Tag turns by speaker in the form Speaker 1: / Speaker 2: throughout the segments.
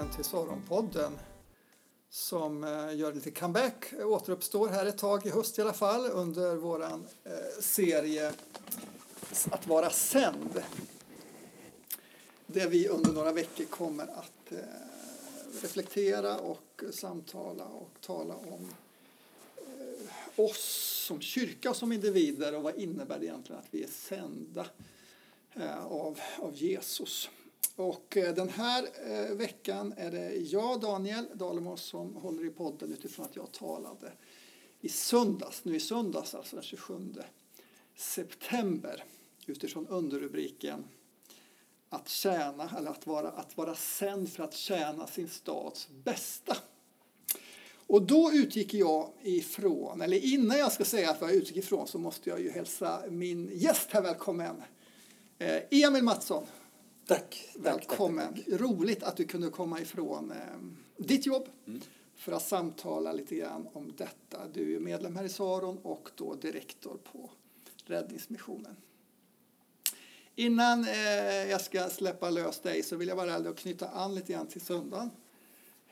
Speaker 1: välkommen till Saronpodden som eh, gör lite comeback, återuppstår här ett tag i höst i alla fall under våran eh, serie Att vara sänd. Där vi under några veckor kommer att eh, reflektera och samtala och tala om oss som kyrka och som individer och vad innebär det egentligen att vi är sända av, av Jesus. Och eh, den här eh, veckan är det jag, Daniel Dalemo, som håller i podden utifrån att jag talade i söndags, nu i söndags, alltså den 27 september, utifrån underrubriken att tjäna, eller att vara, att vara sänd för att tjäna sin stads bästa. Och då utgick jag ifrån, eller innan jag ska säga vad jag utgick ifrån så måste jag ju hälsa min gäst här välkommen. Eh, Emil Mattsson,
Speaker 2: Tack.
Speaker 1: Välkommen. Tack, tack, Roligt att du kunde komma ifrån eh, ditt jobb mm. för att samtala lite grann om detta. Du är medlem här i Saron och då direktor på Räddningsmissionen. Innan eh, jag ska släppa lös dig så vill jag bara knyta an lite grann till söndagen.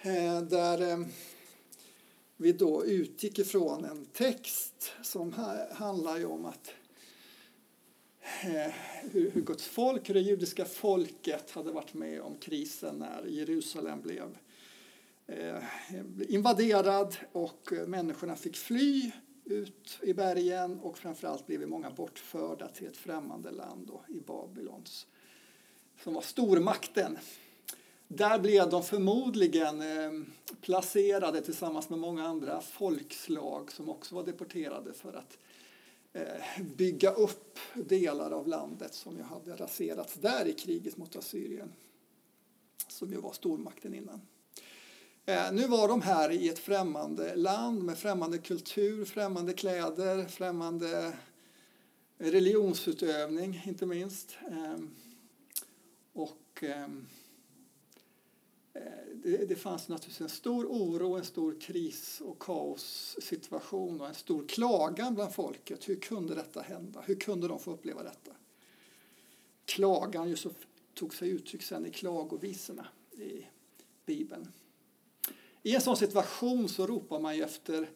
Speaker 1: Eh, där eh, vi då utgick ifrån en text som handlar om att Eh, hur, hur Guds folk, hur det judiska folket hade varit med om krisen när Jerusalem blev eh, invaderad och eh, människorna fick fly ut i bergen och framförallt blev många bortförda till ett främmande land då, i Babylons som var stormakten. Där blev de förmodligen placerade tillsammans med många andra folkslag som också var deporterade för att Eh, bygga upp delar av landet som ju hade raserats där i kriget mot Assyrien, som ju var stormakten innan. Eh, nu var de här i ett främmande land med främmande kultur, främmande kläder, främmande religionsutövning inte minst. Eh, och Eh, det, det fanns naturligtvis en stor oro, en stor kris och kaossituation och en stor klagan bland folket. Hur kunde detta hända? Hur kunde de få uppleva detta? Klagan just tog sig uttryck sen i klagovisorna i Bibeln. I en sån situation så ropar man ju efter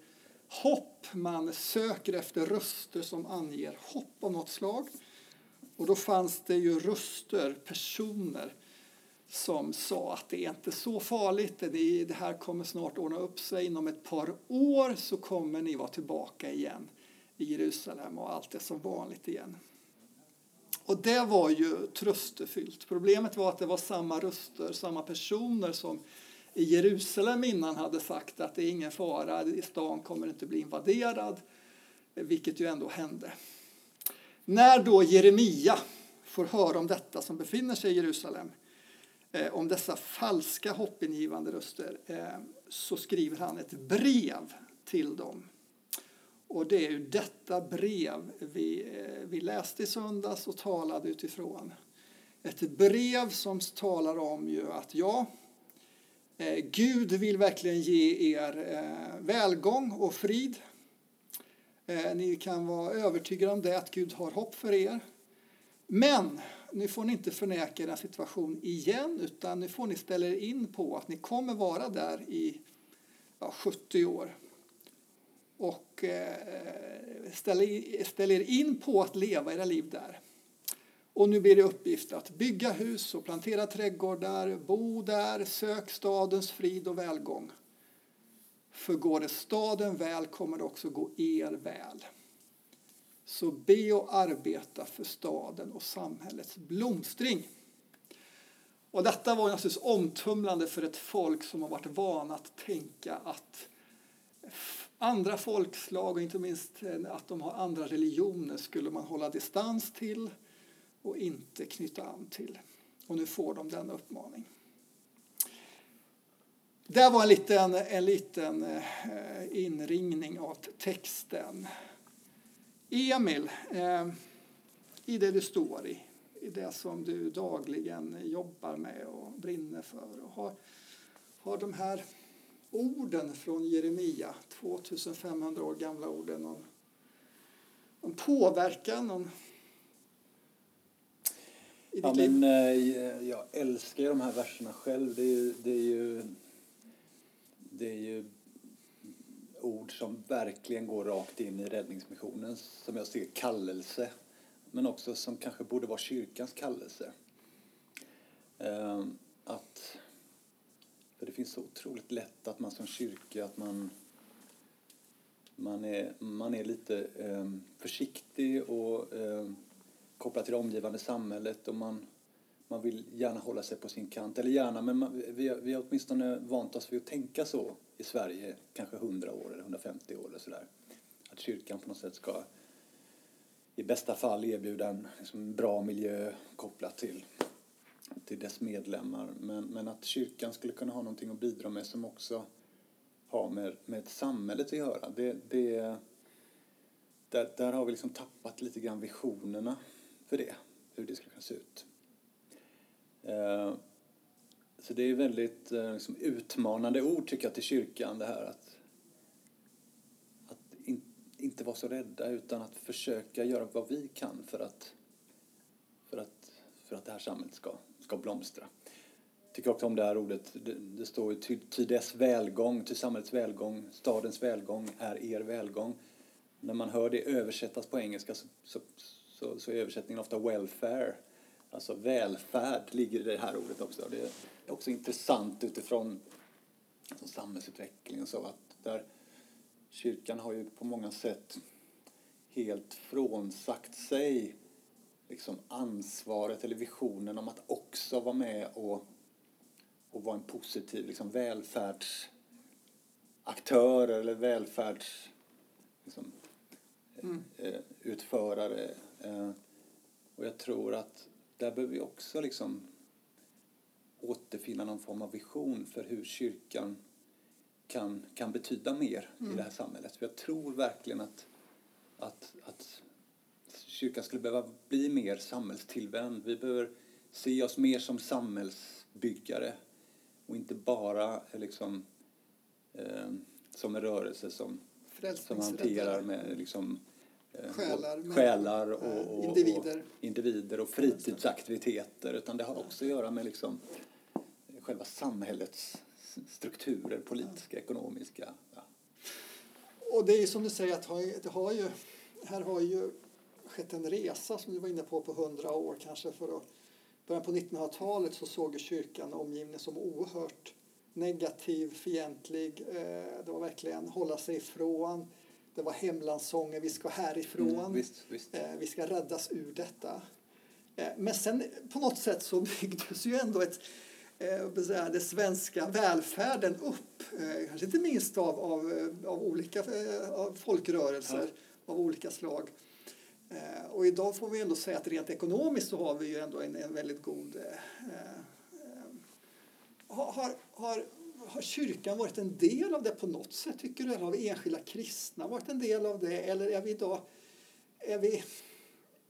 Speaker 1: hopp. Man söker efter röster som anger hopp av något slag. Och då fanns det ju röster, personer som sa att det är inte så farligt, det, här kommer snart ordna upp sig, inom ett par år så kommer ni vara tillbaka igen i Jerusalem och allt är som vanligt igen. Och det var ju tröstefyllt. Problemet var att det var samma röster, samma personer som i Jerusalem innan hade sagt att det är ingen fara, stan kommer inte bli invaderad, vilket ju ändå hände. När då Jeremia får höra om detta som befinner sig i Jerusalem eh, om dessa falska hoppingivande röster eh, så skriver han ett brev till dem. Och det är ju detta brev vi, eh, vi läste i söndags och talade utifrån. Ett brev som talar om ju att ja, eh, Gud vill verkligen ge er eh, välgång och frid. Eh, ni kan vara övertygade om det, att Gud har hopp för er. Men nu får ni inte förneka er situation igen utan nu får ni ställa er in på att ni kommer vara där i ja, 70 år. Och eh, ställa, er in på att leva era liv där. Och nu blir det uppgift att bygga hus och plantera trädgårdar, bo där, sök stadens frid och välgång. För går det staden väl kommer det också gå er väl. Så be och arbeta för staden och samhällets blomstring. Och detta var naturligtvis omtumlande för ett folk som har varit vana att tänka att andra folkslag och inte minst att de har andra religioner skulle man hålla distans till och inte knyta an till. Och nu får de denna uppmaning. Det var en liten, en liten eh, inringning av texten. Emil, eh, i det du står i, i det som du dagligen jobbar med och brinner för och har, har de här orden från Jeremia, 2500 år gamla orden om, om påverkan, om
Speaker 2: Ja, men, eh, jag älskar de här verserna själv. Det är ju, det är ju, det är ju ord som verkligen går rakt in i räddningsmissionens, som jag ser, kallelse. Men också som kanske borde vara kyrkans kallelse. Ehm, att, för det finns så otroligt lätt att man som kyrka, att man man är, man är lite eh, försiktig och eh, kopplad till det omgivande samhället och man, man vill gärna hålla sig på sin kant. Eller gärna, men man, vi, har- vi har åtminstone vant oss vid att tänka så i Sverige, kanske 100 år eller 150 år eller sådär. Att kyrkan på något sätt ska i bästa fall erbjuda en liksom, bra miljö kopplat till, till dess medlemmar. Men, men att kyrkan skulle kunna ha någonting att bidra med som också har med, med samhället att göra. Det, det, där, där har vi liksom tappat lite grann visionerna för det, hur det skulle kunna se ut. Eh, så det är väldigt eh, liksom utmanande ord tycker jag till kyrkan det här att, att in, inte vara så rädda utan att försöka göra vad vi kan för att, för att, för att det här samhället ska, ska blomstra tycker också om det här ordet. Det, det står ju ty, ty dess välgång, ty samhällets välgång, stadens välgång är er välgång. När man hör det översättas på engelska så, så, så, så är översättningen ofta welfare. Alltså välfärd ligger i det här ordet också. Det är också intressant utifrån alltså, samhällsutveckling och så att där kyrkan har ju på många sätt helt frånsagt sig liksom ansvaret eller visionen om att också vara med och och vara en positiv liksom, välfärdsaktör eller välfärds liksom,
Speaker 1: Mm.
Speaker 2: eh, utförare. Eh, och jag tror att där behöver vi också liksom återfinna någon form av vision för hur kyrkan kan, kan betyda mer i det här samhället. För jag tror verkligen att, att, att kyrkan skulle behöva bli mer samhällstillvänd. Vi behöver se oss mer som samhällsbyggare och inte bara eh, liksom, eh, som en rörelse som, som hanterar med liksom,
Speaker 1: Själar, men-
Speaker 2: själar och,
Speaker 1: eh,
Speaker 2: och,
Speaker 1: individer.
Speaker 2: och, individer och fritidsaktiviteter utan det har också att göra med liksom, själva samhällets strukturer, politiska, ekonomiska. Ja.
Speaker 1: Och det är ju som du säger att det har ju, här har ju skett en resa som du var inne på på hundra år kanske för att början på 1900-talet så såg kyrkan omgivningen som oerhört negativ, fientlig. Eh, Det var verkligen hålla sig ifrån. Det var hemlandssånger, vi ska härifrån.
Speaker 2: Mm, visst, visst.
Speaker 1: Eh, Vi ska räddas ur detta. Eh, Men sen på något sätt så byggdes ju ändå ett, eh, det svenska välfärden upp. eh, Kanske inte minst av, av, eh, av olika eh, av folkrörelser av olika slag. Eh, Och idag får vi ändå säga att rent ekonomiskt så har vi ju ändå en, en väldigt god... Har, har, har, kyrkan varit en del av det på något sätt tycker du? Eller har vi enskilda kristna varit en del av det? Eller är vi idag... Är vi,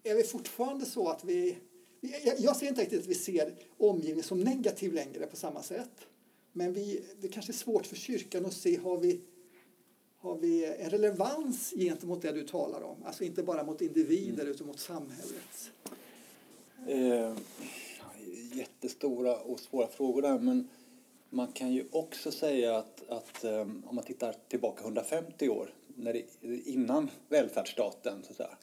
Speaker 1: är vi fortfarande så att vi... Jag, jag ser inte riktigt att vi ser omgivningen som negativ längre på samma sätt. Men vi, det kanske är svårt för kyrkan att se, har vi, har vi en relevans gentemot det du talar om? Alltså inte bara mot individer utan mot samhället.
Speaker 2: Eh, jättestora och svåra frågor där men man kan ju också säga att, att eh, om man tittar tillbaka 150 år när det, innan välfärdsstaten så, säga,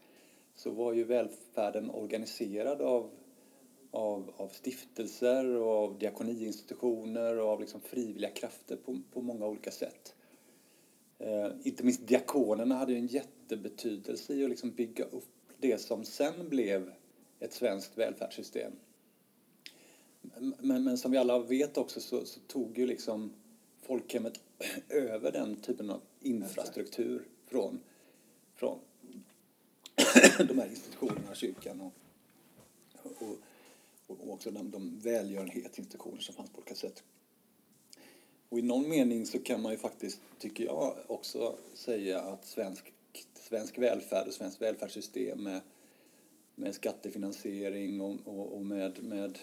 Speaker 2: så var ju välfärden organiserad av, av, av stiftelser och av diakoniinstitutioner och av liksom frivilliga krafter på, på många olika sätt. Eh, inte minst diakonerna hade ju en jättebetydelse i att liksom bygga upp det som sen blev ett svenskt välfärdssystem. Men, men som vi alla vet också så, så tog ju liksom folkhemmet över den typen av infrastruktur från, från de här institutionerna, kyrkan och, och, och också de, de välgörenhetsinstitutioner som fanns på olika sätt. Och i någon mening så kan man ju faktiskt, tycker jag, också säga att svensk, svensk välfärd och svenskt välfärdssystem med, med skattefinansiering och, och, och med, med,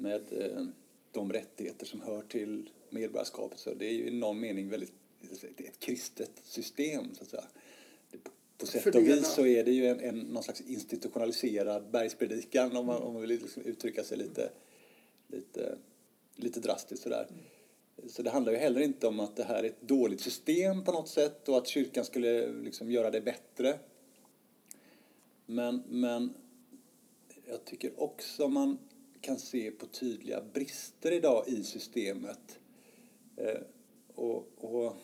Speaker 2: med eh, de rättigheter som hör till medborgarskapet så det är ju i någon mening väldigt ett kristet system så att säga. På sätt och vis så är det ju en, en, någon slags institutionaliserad bergspredikan om man, om man vill liksom uttrycka sig lite, lite, lite drastiskt sådär. Så det handlar ju heller inte om att det här är ett dåligt system på något sätt och att kyrkan skulle liksom göra det bättre. Men, men jag tycker också man kan se på tydliga brister idag i systemet. Eh, och, och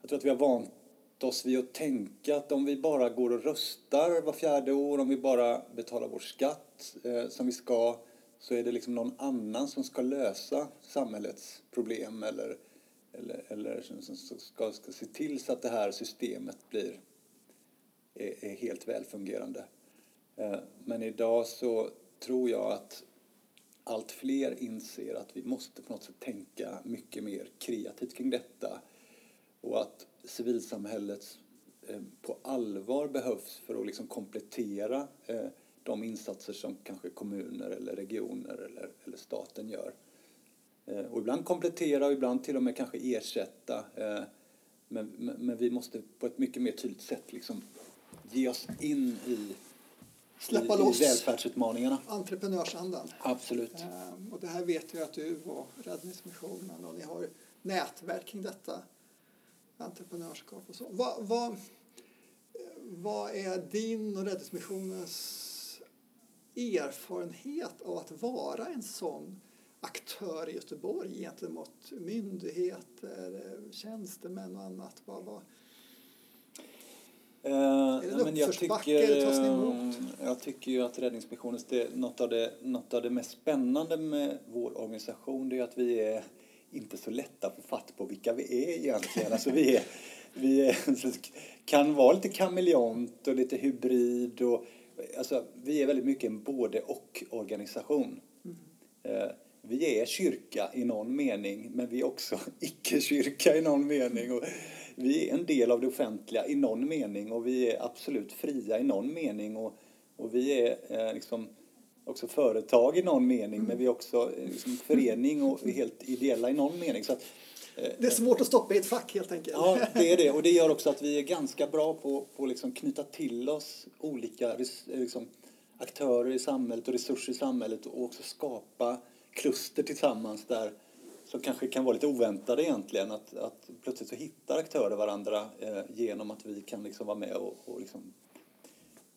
Speaker 2: jag tror att vi har vant oss vid att tänka att om vi bara går och röstar var fjärde år, om vi bara betalar vår skatt eh, som vi ska, så är det liksom någon annan som ska lösa samhällets problem eller, eller, eller som ska, ska se till så att det här systemet blir är, är helt välfungerande. Eh, men idag så tror jag att allt fler inser att vi måste på något sätt tänka mycket mer kreativt kring detta och att civilsamhället eh, på allvar behövs för att liksom komplettera eh, de insatser som kanske kommuner eller regioner eller, eller staten gör. Eh, och ibland komplettera och ibland till och med kanske ersätta. Men, men vi måste på ett mycket mer tydligt sätt liksom ge oss in i
Speaker 1: Släppa
Speaker 2: i,
Speaker 1: loss
Speaker 2: i välfärdsutmaningarna.
Speaker 1: entreprenörsandan.
Speaker 2: Absolut.
Speaker 1: Ehm, och det här vet vi att du och Räddningsmissionen och ni har nätverk kring detta. Entreprenörskap och så. Vad, vad, vad är din och Räddningsmissionens erfarenhet av att vara en sån aktör i Göteborg gentemot myndigheter, tjänstemän och annat? Vad, vad, Är det en
Speaker 2: men jag tycker,
Speaker 1: tas emot?
Speaker 2: jag tycker ju att Räddningsmissionen, det, något, av det, något av det mest spännande med vår organisation det är att vi är inte så lätta att få fatt på vilka vi är egentligen. Alltså vi, är, vi är, kan vara lite kameleont och lite hybrid. Och, alltså, vi är väldigt mycket en både och-organisation. Mm. Uh, vi är kyrka i någon mening, men vi är också icke-kyrka i någon mening. Och, vi är en del av det offentliga i någon mening och vi är absolut fria i någon mening och, och vi är eh, liksom också företag i någon mening men vi är också eh, liksom förening och helt ideella i någon mening. Så att,
Speaker 1: eh, det är svårt att stoppa i ett fack helt enkelt.
Speaker 2: Ja, det är det och det gör också att vi är ganska bra på, på att liksom knyta till oss olika liksom, aktörer i samhället och resurser i samhället och också skapa kluster tillsammans där som kanske kan vara lite oväntade egentligen. Att, att plötsligt så hittar aktörer varandra eh, genom att vi kan liksom vara med och, och liksom,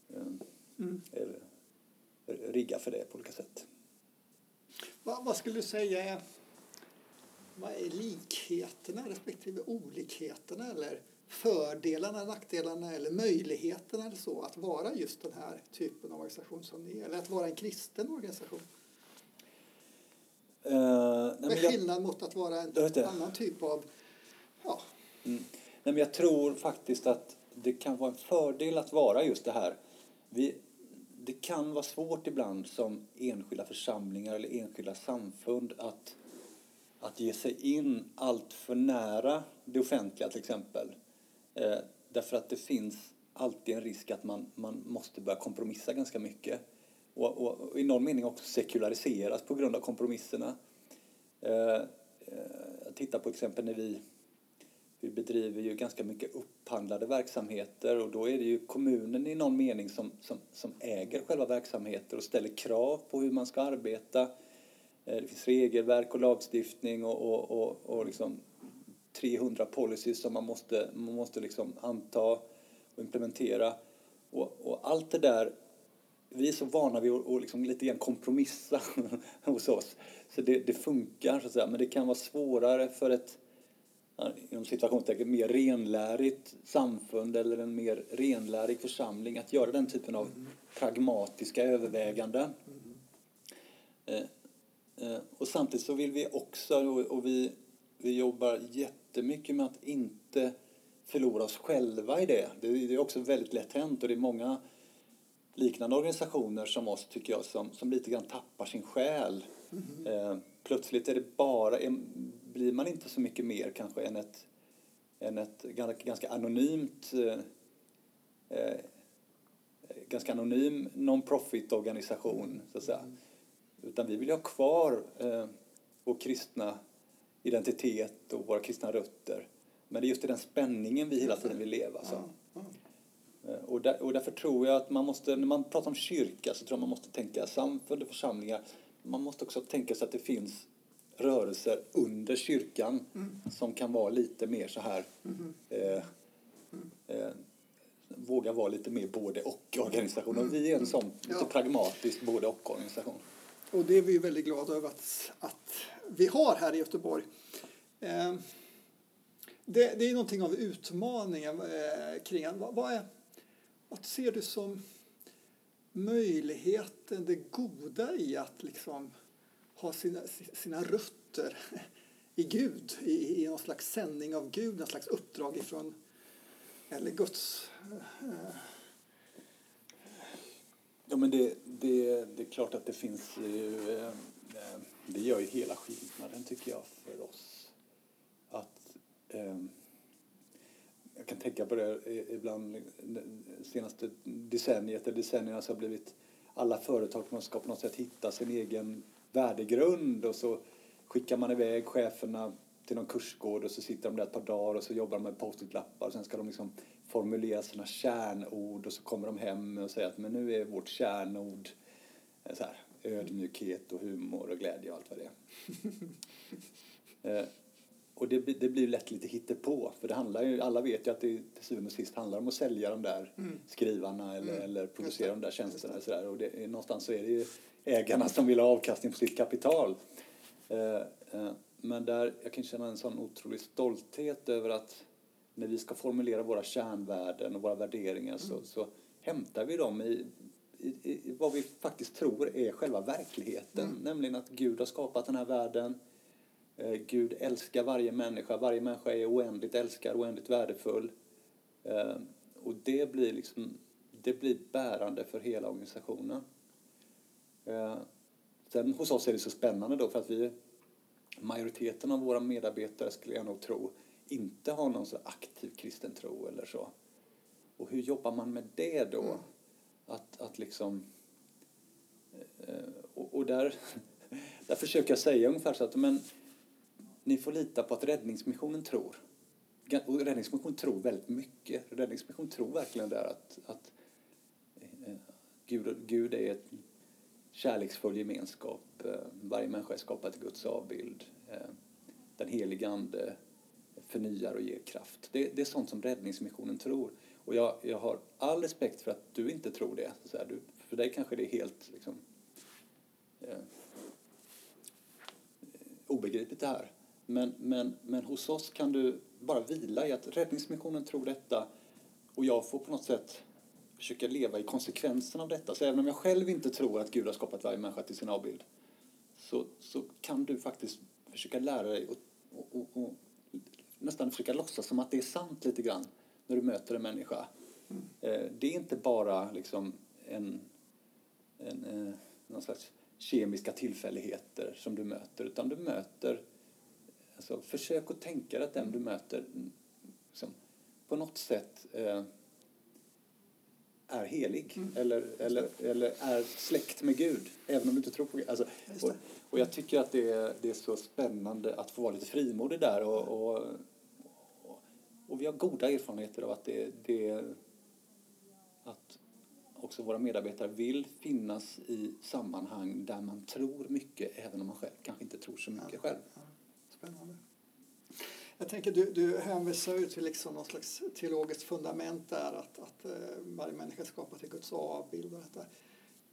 Speaker 2: eh, mm. rigga för det på olika sätt.
Speaker 1: Vad, vad skulle du säga vad är likheterna respektive olikheterna eller fördelarna, nackdelarna eller möjligheterna eller så att vara just den här typen av organisation som ni är eller att vara en kristen organisation?
Speaker 2: Uh,
Speaker 1: Vad är skillnaden mot att vara en annan typ av... Ja.
Speaker 2: Mm. Nej, men jag tror faktiskt att det kan vara en fördel att vara just det här. Vi, det kan vara svårt ibland som enskilda församlingar eller enskilda samfund att, att ge sig in allt för nära det offentliga till exempel. Eh, därför att det finns alltid en risk att man, man måste börja kompromissa ganska mycket och, och, och, i någon mening också sekulariseras på grund av kompromisserna. Eh, eh, jag tittar på exempel när vi, vi bedriver ju ganska mycket upphandlade verksamheter och då är det ju kommunen i någon mening som, som, som äger själva verksamheter och ställer krav på hur man ska arbeta. Eh, det finns regelverk och lagstiftning och, och, och, och liksom 300 policies som man måste, man måste liksom anta och implementera. Och, och allt det där vi är så vana vid att, att liksom lite grann kompromissa hos oss. Så det, det, funkar, så att säga. men det kan vara svårare för ett inom situationstecken mer renlärigt samfund eller en mer renlärig församling att göra den typen av mm. pragmatiska överväganden. Mm. Eh, och samtidigt så vill vi också, och vi, vi jobbar jättemycket med att inte förlora oss själva i det. Det är också väldigt lätt hänt och det är många liknande organisationer som oss tycker jag som, som lite grann tappar sin själ. Mm. Eh, plötsligt är det bara, blir man inte så mycket mer kanske än ett, än ett ganska anonymt eh, eh, ganska anonym non-profit organisation så att säga. Mm. Utan vi vill ha kvar eh, vår kristna identitet och våra kristna rötter. Men det är just i den spänningen vi hela tiden vill leva. Så. Och, där, och därför tror jag att man måste, när man pratar om kyrka så tror jag man måste tänka samfund och församlingar. Man måste också tänka sig att det finns rörelser under kyrkan mm. som kan vara lite mer så här mm. eh, eh, våga vara lite mer både och organisation. Och vi är en sån lite ja. pragmatisk både och organisation.
Speaker 1: Och det är vi väldigt glada över att, att vi har här i Göteborg. Eh, det, det, är någonting av utmaningen eh, kring vad, vad, är, vad ser du som möjligheten, det goda i att liksom ha sina, sina rötter i Gud, i, i någon slags sändning av Gud, någon slags uppdrag ifrån, eller Guds... Eh,
Speaker 2: ja, men det, det, det är klart att det finns ju, eh, eh det gör ju hela skillnaden tycker jag för oss. Att eh, jag kan tänka på det ibland, senaste decenniet eller decennierna så har blivit alla företag ska på något sätt hitta sin egen värdegrund och så skickar man iväg cheferna till någon kursgård och så sitter de där ett par dagar och så jobbar de med post-it-lappar och sen ska de liksom formulera sina kärnord och så kommer de hem och säger att men nu är vårt kärnord eh, så här, ödmjukhet och humor och glädje och allt vad det är. och det, det blir lätt lite hittepå för det handlar ju, alla vet ju att det till syvende och sist handlar om att sälja de där mm. skrivarna eller, mm. eller producera de där tjänsterna och sådär och det, någonstans så är det ju ägarna som vill ha avkastning på sitt kapital. Eh, eh, men där jag kan känna en sån otrolig stolthet över att när vi ska formulera våra kärnvärden och våra värderingar så, mm. så hämtar vi dem i, i, i, vad vi faktiskt tror är själva verkligheten. Mm. Nämligen att Gud har skapat den här världen. Eh, Gud älskar varje människa. Varje människa är oändligt älskad, oändligt värdefull. Och det blir, liksom, det blir bärande för hela organisationen. Eh, sen hos oss är det så spännande då för att vi, majoriteten av våra medarbetare skulle jag nog tro, inte har någon så aktiv kristen tro eller så. Och hur jobbar man med det då? Mm. Att, att liksom... Eh, och, och, där, där försöker jag säga ungefär så att men, ni får lita på att Räddningsmissionen tror. Och Räddningsmissionen tror väldigt mycket. Räddningsmissionen tror verkligen där att, att eh, Gud, Gud är ett kärleksfull gemenskap. Eh, varje människa är skapad till Guds avbild. Eh, den helige Ande förnyar och ger kraft. Det, det är sånt som Räddningsmissionen tror. Och jag, jag har all respekt för att du inte tror det. Så här, du, för dig kanske det är helt liksom, eh, obegripligt det här. Men, men, men hos oss kan du bara vila i att Räddningsmissionen tror detta och jag får på något sätt försöka leva i konsekvensen av detta. Så även om jag själv inte tror att Gud har skapat varje människa till sin avbild så, så kan du faktiskt försöka lära dig och, och, och, och nästan försöka låtsas som att det är sant lite grann när du möter en människa. Mm. Det är inte bara liksom en, en, eh, någon slags kemiska tillfälligheter som du möter utan du möter alltså, försök att tänka att den du möter liksom, på något sätt eh, är helig mm. eller, eller, eller är släkt med Gud, även om du inte tror på Gud. Alltså, och, och, jag tycker att det är, det är så spännande att få vara lite frimodig där och, och, och, och vi har goda erfarenheter av att det, det att också våra medarbetare vill finnas i sammanhang där man tror mycket även om man själv kanske inte tror så mycket ja, själv.
Speaker 1: Spännande. Jag tänker, du, du hänvisar ju till liksom något slags teologiskt fundament där, att, att eh, varje människa är skapad till Guds avbild. Och detta.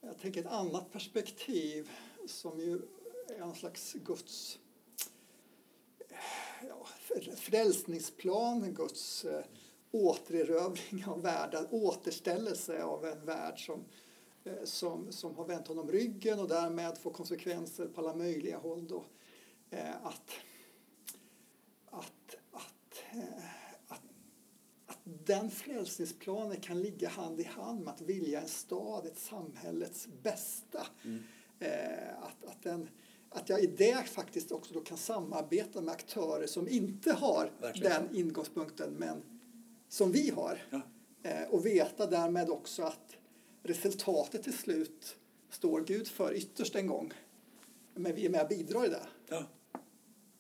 Speaker 1: Jag tänker ett annat perspektiv som ju är en slags Guds ja, frälsningsplan, Guds eh, återerövring av världen, återställelse av en värld som, eh, som, som har vänt honom ryggen och därmed får konsekvenser på alla möjliga håll. Då. Att, att, eh, att, att den frälsningsplanen kan ligga hand i hand med att vilja en stad, ett samhällets bästa. Mm. Eh, att, att, den, att jag i det faktiskt också då kan samarbeta med aktörer som inte har Verkligen. den ingångspunkten men som vi har. Ja. Eh, och veta därmed också att resultatet till slut står Gud för ytterst en gång. Men vi är med och bidrar i det. Ja.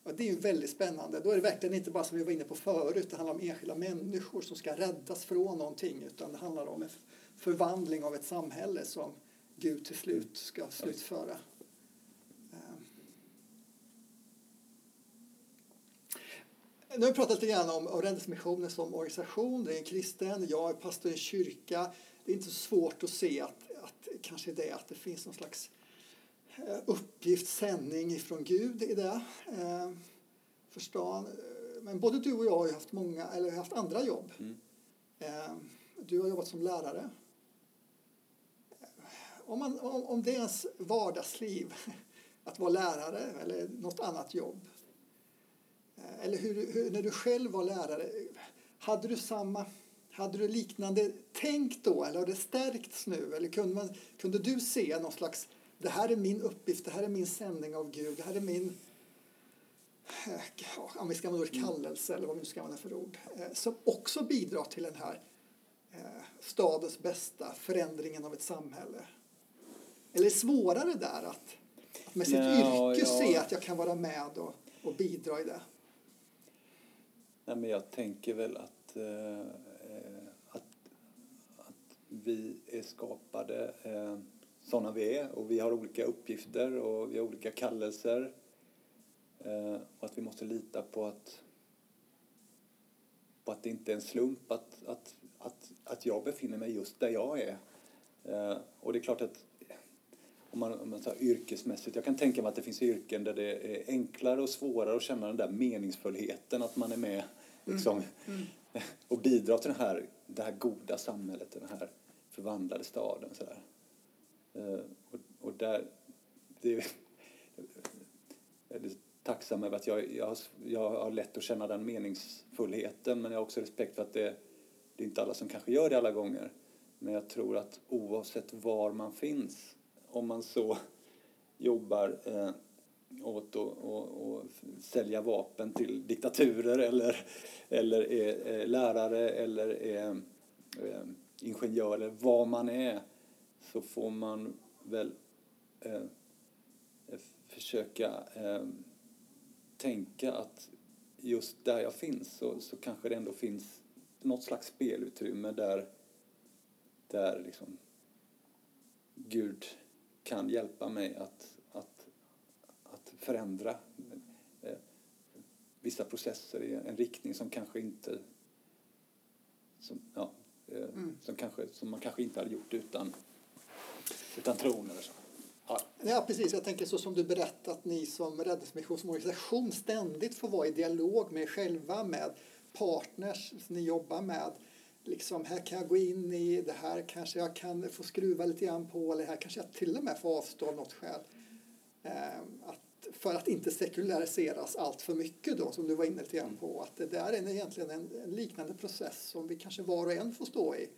Speaker 1: Och det är ju väldigt spännande. Då är det verkligen inte bara som vi var inne på förut, det handlar om enskilda människor som ska räddas från någonting, utan det handlar om en förvandling av ett samhälle som Gud till slut ska slutföra. Eh. Nu har vi pratat lite grann om, Räddningsmissionen som organisation. Det är en kristen, jag är pastor i en kyrka. Det är inte så svårt att se att, att kanske det att det finns någon slags uppgift, sändning ifrån Gud i det. Eh, Förstån. Men både du och jag har haft, många, eller haft andra jobb. Mm. Eh, du har jobbat som lärare. Om, man, om, om det är ens vardagsliv att vara lärare eller något annat jobb. Eller hur, hur, när du själv var lärare, hade du samma hade du liknande tänk då eller har det stärkts nu? Eller kunde, man, kunde du se någon slags det här är min uppgift, det här är min sändning av Gud, det här är min om vi ska använda ordet mm. kallelse eller vad vi nu ska använda för ord, eh, som också bidrar till den här eh, stadens bästa, förändringen av ett samhälle. Eller svårare där att, med sitt ja, yrke ja. se att jag kan vara med och, och bidra i det?
Speaker 2: Nej, men jag tänker väl att, eh, att, att vi är skapade eh, sådana vi är och vi har olika uppgifter och vi har olika kallelser. Eh, och att vi måste lita på att, på att det inte är en slump att, att, att, att jag befinner mig just där jag är. Eh, och det är klart att om man, om man tar yrkesmässigt, jag kan tänka mig att det finns yrken där det är enklare och svårare att känna den där meningsfullheten, att man är med liksom, mm. Mm. och bidrar till det här, det här goda samhället, den här förvandlade staden. Så där. Eh, och, och där, det, jag är tacksam över att jag, jag, jag har lätt att känna den meningsfullheten men jag har också respekt för att det, det är inte alla som kanske gör det alla gånger. Men jag tror att oavsett var man finns, om man så jobbar eh, åt att och, och sälja vapen till diktaturer eller, eller är, är lärare eller är, är ingenjör eller vad man är så får man väl eh, försöka eh, tänka att just där jag finns så, så kanske det ändå finns något slags spelutrymme där, där liksom Gud kan hjälpa mig att, att, att förändra eh, vissa processer i en riktning som kanske inte som, ja, eh, mm. som, kanske, som man kanske inte hade gjort utan utan tron eller så.
Speaker 1: Ja. ja, precis. Jag tänker så som du berättat, att ni som räddningsmissionsorganisation ständigt får vara i dialog med er själva, med partners som ni jobbar med. Liksom, här kan jag gå in i, det här kanske jag kan få skruva lite grann på, eller här kanske jag till och med får avstå av något skäl. Ehm, att, för att inte sekulariseras allt för mycket då, som du var inne lite grann på. Att det där är egentligen en, en liknande process som vi kanske var och en får stå i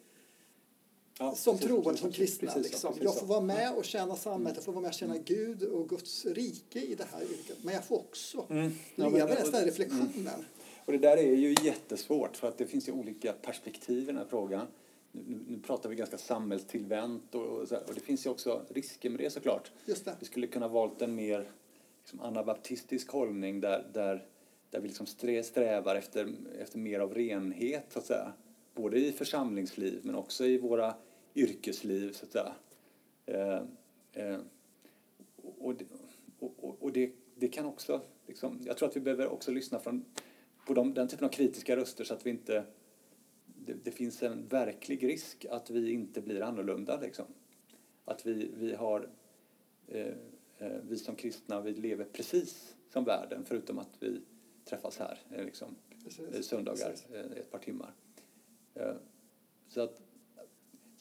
Speaker 1: Ja, som troende, som kristna. Precis, liksom. jag får vara med och tjäna samhället, jag får vara med och tjäna mm. Gud och Guds rike i det här yrket. Men jag får också mm. ja, leva den här reflektionen. Mm.
Speaker 2: Och det där är ju jättesvårt för att det finns ju olika perspektiv i den här frågan. Nu, nu pratar vi ganska samhällstillvänt och, och, och, det finns ju också risker med det såklart.
Speaker 1: Just det.
Speaker 2: Vi skulle kunna valt en mer liksom, anabaptistisk hållning där, där, där vi liksom strävar efter, efter mer av renhet så att säga. Både i församlingsliv men också i våra yrkesliv så att säga. Eh, eh, och, det, och, och det, det, kan också, liksom, jag tror att vi behöver också lyssna från, på de, den typen av kritiska röster så att vi inte, det, det, finns en verklig risk att vi inte blir annorlunda liksom. Att vi, vi har, eh, eh vi som kristna, vi lever precis som världen förutom att vi träffas här eh, liksom, precis. söndagar precis. ett par timmar. Så att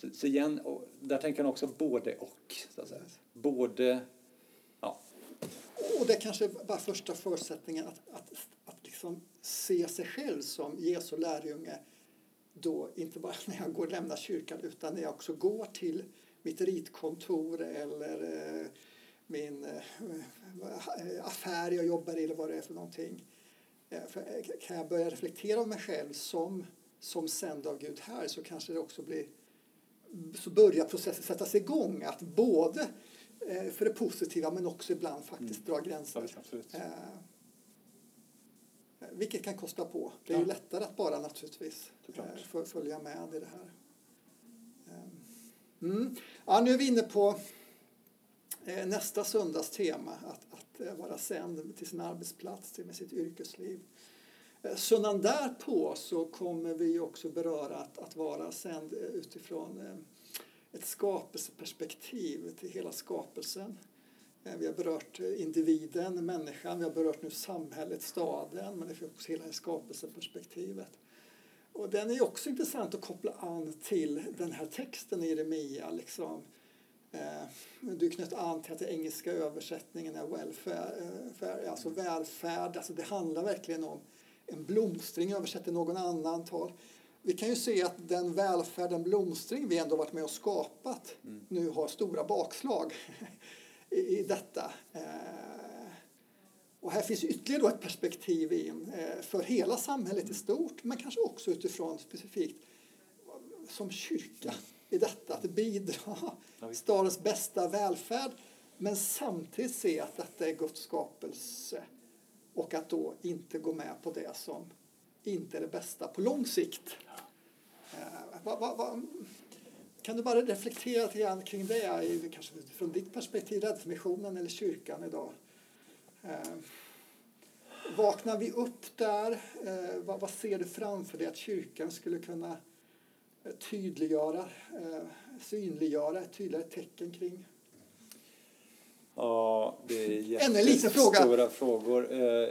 Speaker 2: så, så igen, där tänker han också både och. Så att säga. Både, ja.
Speaker 1: Och det kanske var första förutsättningen att, att, att liksom se sig själv som Jesu lärjunge då inte bara när jag går och lämnar kyrkan utan när jag också går till mitt ritkontor eller eh, min eh, affär jag jobbar i eller vad det är för någonting. Eh, för eh, kan jag börja reflektera om mig själv som, som sänd av Gud här så kanske det också blir så börjar processen sättas igång. Att både eh, för det positiva men också ibland faktiskt mm. dra gränser.
Speaker 2: Ja,
Speaker 1: eh, vilket kan kosta på. Det är
Speaker 2: Ja.
Speaker 1: ju lättare att bara naturligtvis
Speaker 2: Såklart.
Speaker 1: eh, följa med i det här. Eh, Mm. Ja, nu är vi inne på eh, nästa söndags tema, att, att eh, vara sänd till sin arbetsplats, till med sitt yrkesliv. Eh, Söndagen därpå så kommer vi också beröra att, att vara sänd eh, utifrån eh, ett skapelseperspektiv till hela skapelsen. Eh, vi har berört individen, människan, vi har berört nu samhället, staden, men det finns också hela skapelseperspektivet. Och den är också intressant att koppla an till den här texten i Jeremia. Liksom. Du knöt an till att den engelska översättningen är welfare, alltså välfärd. Alltså det handlar verkligen om en blomstring, översätter någon annan tal. Vi kan ju se att den välfärd, den blomstring vi ändå varit med och skapat nu har stora bakslag i, i detta. Eh, och här finns ytterligare ett perspektiv in eh, för hela samhället i stort, men kanske också utifrån specifikt som kyrka i detta, att bidra
Speaker 2: visst.
Speaker 1: stadens bästa välfärd, men samtidigt se att detta är Guds skapelse och att då inte gå med på det som inte är det bästa på lång sikt. Eh, va, va, va, kan du bara reflektera lite grann kring det, i- kanske från ditt perspektiv, Räddningsmissionen eller kyrkan idag? Eh, vaknar vi upp där? Eh, vad, vad ser du framför dig att kyrkan skulle kunna eh, tydliggöra, eh, synliggöra ett tydligare tecken kring?
Speaker 2: Ja, det är
Speaker 1: Ännu en liten fråga.
Speaker 2: jättestora frågor. Eh,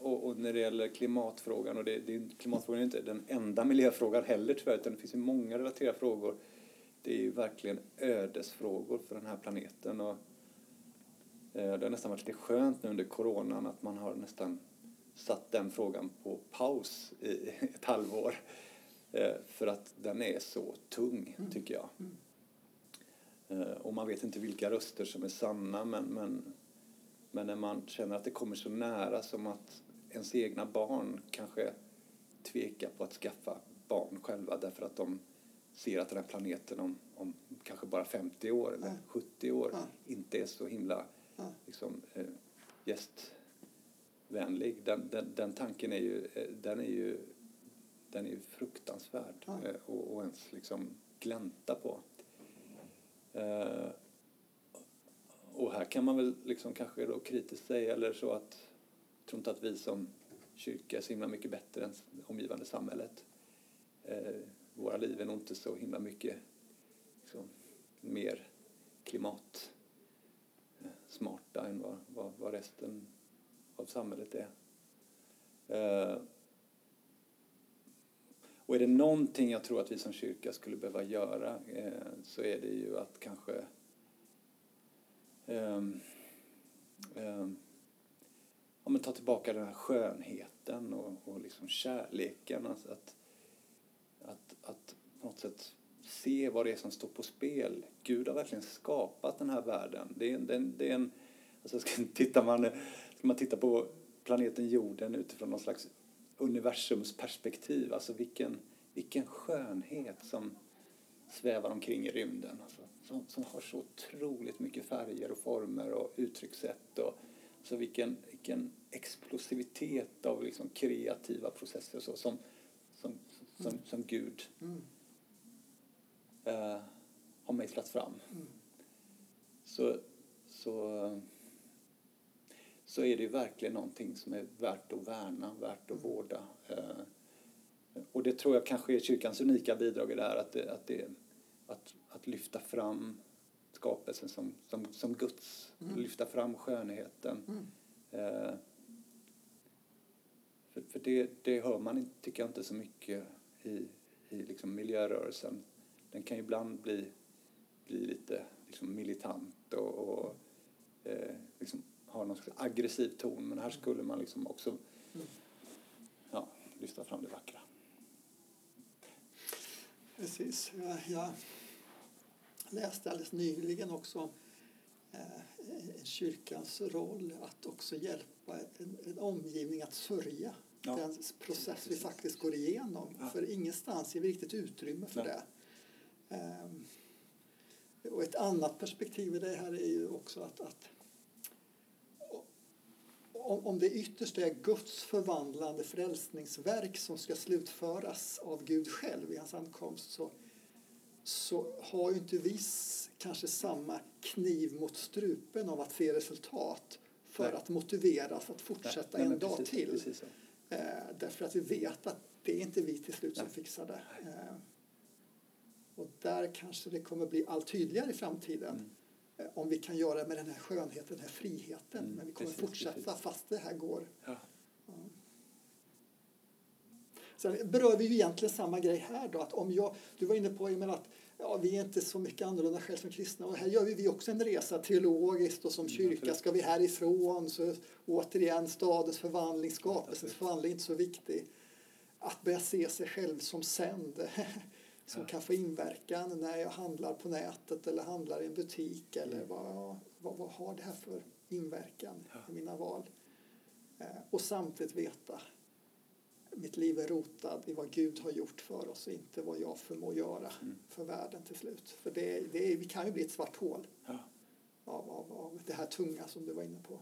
Speaker 2: och, och när det gäller klimatfrågan, och det, det, klimatfrågan är inte den enda miljöfrågan heller tyvärr, utan det finns ju många relaterade frågor. Det är ju verkligen ödesfrågor för den här planeten. Och, eh, det har nästan varit lite skönt nu under coronan att man har nästan satt den frågan på paus i ett halvår. Eh, för att den är så tung, tycker jag. Eh, Och man vet inte vilka röster som är sanna men, men, men när man känner att det kommer så nära som att ens egna barn kanske tvekar på att skaffa barn själva därför att de ser att den här planeten om, om kanske bara 50 år eller
Speaker 1: Ja.
Speaker 2: 70 år
Speaker 1: Ja.
Speaker 2: inte är så himla
Speaker 1: Ja.
Speaker 2: liksom, eh, gästvänlig. Den, den, den tanken är ju, eh, den är ju, den är ju fruktansvärd
Speaker 1: Ja.
Speaker 2: eh, och, och ens liksom glänta på. Eh, och här kan man väl liksom kanske då kritiskt säga eller så att jag tror inte att vi som kyrka är så himla mycket bättre än det omgivande samhället. Eh, våra liv är nog inte så himla mycket liksom, mer klimatsmarta eh, än vad, vad, vad resten av samhället är. Eh, och är det någonting jag tror att vi som kyrka skulle behöva göra eh, så är det ju att kanske eh, eh, ja, men ta tillbaka den här skönheten och, och liksom kärleken. Alltså att, att, att på något sätt se vad det är som står på spel. Gud har verkligen skapat den här världen. Det är, det är, det är en, alltså ska, tittar man, ska man titta på planeten jorden utifrån någon slags universums perspektiv, alltså vilken, vilken skönhet som svävar omkring i rymden. Alltså, som, som har så otroligt mycket färger och former och uttryckssätt. Och, alltså vilken, vilken explosivitet av liksom kreativa processer och så, som, som, som, som Gud
Speaker 1: Mm.
Speaker 2: eh, har mejslat fram.
Speaker 1: Mm.
Speaker 2: Så, så, så är det verkligen någonting som är värt att värna, värt att vårda. Eh, och det tror jag kanske är kyrkans unika bidrag i det här, att, det, att, det, att, att lyfta fram skapelsen som, som, som Guds,
Speaker 1: Mm.
Speaker 2: lyfta fram skönheten.
Speaker 1: Mm.
Speaker 2: Eh, för för det, det hör man tycker jag inte så mycket i, i liksom miljörörelsen. Den kan ju ibland bli, bli lite liksom militant och, och eh, liksom ha någon slags aggressiv ton. Men här skulle man liksom också ja, lyfta fram det vackra.
Speaker 1: Precis. Jag, läste alldeles nyligen också eh, kyrkans roll att också hjälpa en, en omgivning att sörja
Speaker 2: Ja.
Speaker 1: den process vi faktiskt går igenom.
Speaker 2: Ja.
Speaker 1: För ingenstans ger vi riktigt utrymme för
Speaker 2: Nej.
Speaker 1: det. Ehm, och ett annat perspektiv i det här är ju också att, att om, det ytterst är Guds förvandlande frälsningsverk som ska slutföras av Gud själv i hans ankomst så, så har ju inte vi kanske samma kniv mot strupen av att se resultat för Nej. att motiveras att fortsätta Nej, en dag precis, till. Precis eh, därför att vi vet att det är inte vi till slut som fixar det. Eh, och där kanske det kommer bli allt tydligare i framtiden. Mm. Eh, om vi kan göra det med den här skönheten, den här friheten. Mm, Men vi kommer precis, fortsätta precis. fast det här går. Ja. Ja. Sen berör vi ju egentligen samma grej här då. Att om jag, du var inne på Emil, att ja, vi är inte så mycket annorlunda själva som kristna. Och här gör vi också en resa teologiskt och som mm, kyrka ska vi härifrån. Så återigen stadens förvandling, skapelsens förvandling är inte så viktig. Att börja se sig själv som sänd som ja. kan få inverkan när jag handlar på nätet eller handlar i en butik eller mm. vad, vad, vad, har det här för inverkan ja. i mina val? Eh, och samtidigt veta mitt liv är rotad i vad Gud har gjort för oss och inte vad jag förmår göra mm. för världen till slut. För det, det, vi kan ju bli ett svart hål ja. av, av, av det här tunga som du var inne på.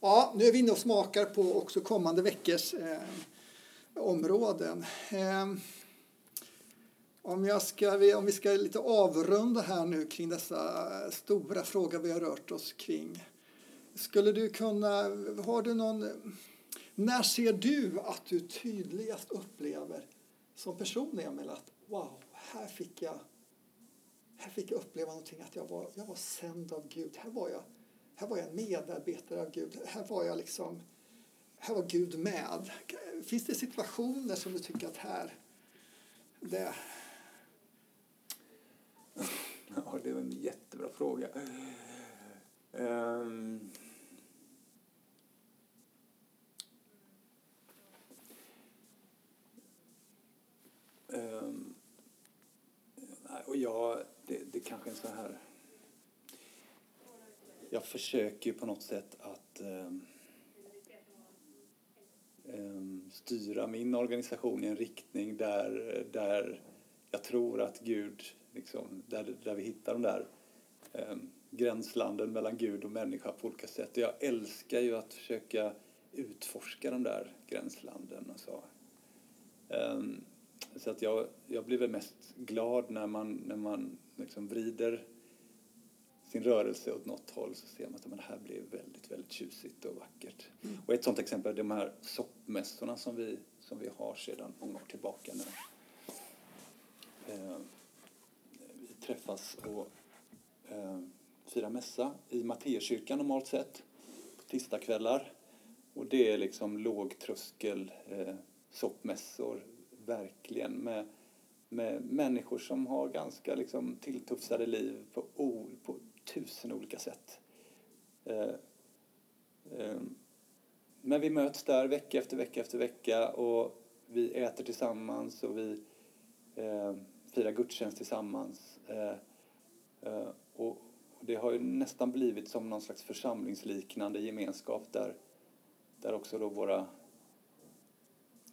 Speaker 1: Ja, nu är vi inne och smakar på också kommande veckors eh, områden. Ehm, om, jag ska, om vi ska lite avrunda här nu kring dessa stora frågor vi har rört oss kring. Skulle du kunna, har du någon, när ser du att du tydligast upplever som person Emil att wow, här fick jag, här fick jag uppleva någonting att jag var, jag var sänd av Gud. Här var jag, här var jag en medarbetare av Gud. Här var jag liksom här var Gud med. Finns det situationer som du tycker att här, det...
Speaker 2: Ja, det var en jättebra fråga. Um... Um... och jag, det, det kanske är så här... Jag försöker ju på något sätt att um Ehm, styra min organisation i en riktning där, där jag tror att Gud, liksom, där, där vi hittar de där ehm, gränslanden mellan Gud och människa på olika sätt. Jag älskar ju att försöka utforska de där gränslanden och så. Ehm, så att jag, jag blir väl mest glad när man, när man liksom vrider sin rörelse åt något håll så ser man att det här blir väldigt, väldigt tjusigt och vackert. Mm. Och ett sånt exempel är de här soppmässorna som vi, som vi har sedan många år tillbaka nu. Eh, vi träffas och eh, firar mässa i Matteuskyrkan normalt sett på tisdagskvällar. Och det är liksom lågtröskel eh, soppmässor, verkligen med med människor som har ganska liksom, tilltufsade liv på, på tusen olika sätt. Eh, eh, men vi möts där vecka efter vecka efter vecka och vi äter tillsammans och vi eh, firar gudstjänst tillsammans. Och det har ju nästan blivit som någon slags församlingsliknande gemenskap där, där också då våra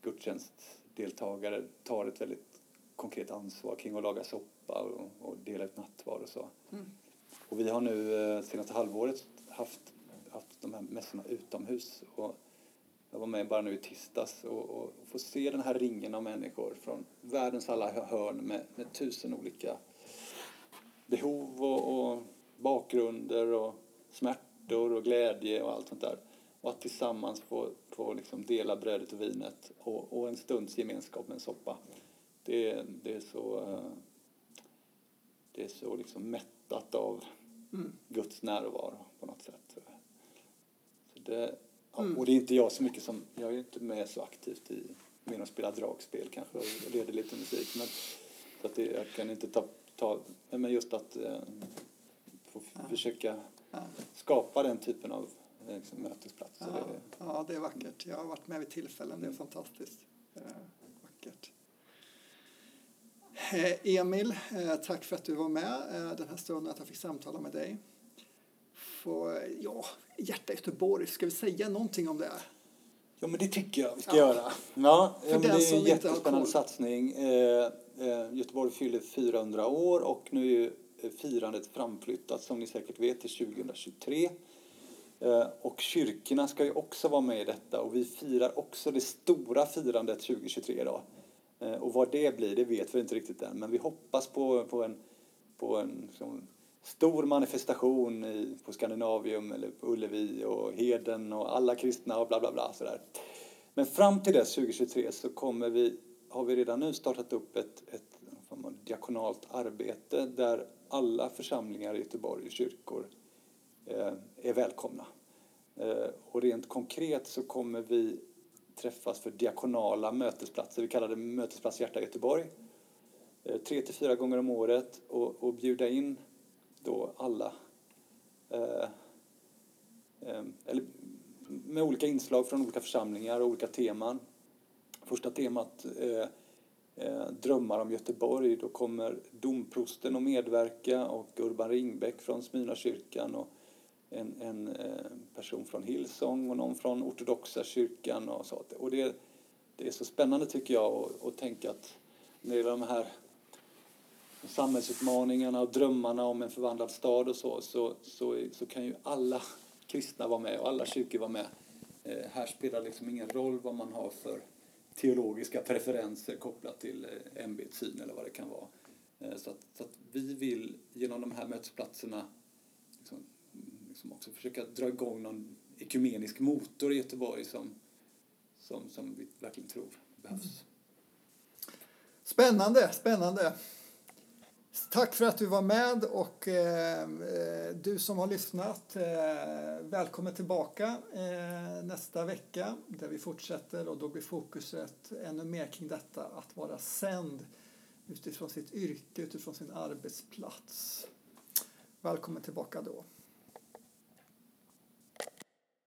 Speaker 2: gudstjänstdeltagare tar ett väldigt konkret ansvar kring att laga soppa och, och dela ut nattvard och så. Mm. Och vi har nu eh, senaste halvåret haft, haft de här mässorna utomhus. Och jag var med bara nu i tisdags och, och, och få se den här ringen av människor från världens alla hörn med, med tusen olika behov och, och bakgrunder och smärtor och glädje och allt sånt där. Och att tillsammans få, få liksom dela brödet och vinet och, och en stunds gemenskap med en soppa. Det, det är så, eh, det är så liksom mättat av mm. Guds närvaro på något sätt. Så det, ja, mm. Och det är inte jag så mycket som, jag är inte med så aktivt i, mer att spela dragspel kanske och leder lite musik. Men, så att det, jag kan inte ta, ta men just att eh, få ja. försöka ja. skapa den typen av liksom, mötesplatser.
Speaker 1: Ja. Det, ja, det är vackert. Jag har varit med vid tillfällen, det är mm. fantastiskt. Eh, vackert. Eh, Emil, eh, tack för att du var med eh, den här stunden, att jag fick samtala med dig. För, ja, Hjärta Göteborg, ska vi säga någonting om det?
Speaker 2: Ja, men det tycker jag vi ska ja. göra. Ja, för det är en jättespännande satsning. Göteborg fyller 400 år och nu är firandet framflyttat som ni säkert vet till 2023. Eh, och kyrkorna ska ju också vara med i detta och vi firar också det stora firandet 2023 idag. Eh, och vad det blir, det vet vi inte riktigt än, men vi hoppas på, på en, på en liksom, stor manifestation i, på Skandinavium eller på Ullevi och Heden och alla kristna och bla bla bla sådär. Men fram till dess 2023 så kommer vi, har vi redan nu startat upp ett, ett diakonalt arbete där alla församlingar i Göteborg och kyrkor eh, är välkomna. Eh, och rent konkret så kommer vi träffas för diakonala mötesplatser. Vi kallar det Mötesplats Hjärta Göteborg. Eh, tre till fyra gånger om året och, och bjuda in då alla eh, eh, eller med olika inslag från olika församlingar och olika teman. Första temat eh, eh, Drömmar om Göteborg. Då kommer domprosten att medverka och Urban Ringbäck från Smyrnakyrkan och en, en eh, person från Hillsong och någon från ortodoxa kyrkan och så. Och det, det är så spännande tycker jag att tänka att när det gäller de här samhällsutmaningarna och drömmarna om en förvandlad stad och så, så, så, så kan ju alla kristna vara med och alla kyrkor vara med. Eh, här spelar liksom ingen roll vad man har för teologiska preferenser kopplat till eh, ämbetssyn eller vad det kan vara. Eh, så, att, så att vi vill genom de här mötesplatserna liksom, liksom också försöka dra igång någon ekumenisk motor i Göteborg som, som, som vi verkligen tror behövs. Mm.
Speaker 1: Spännande, spännande. Tack för att du var med och eh, du som har lyssnat, eh, välkommen tillbaka eh, nästa vecka där vi fortsätter och då blir fokuset ännu mer kring detta att vara sänd utifrån sitt yrke, utifrån sin arbetsplats. Välkommen tillbaka då.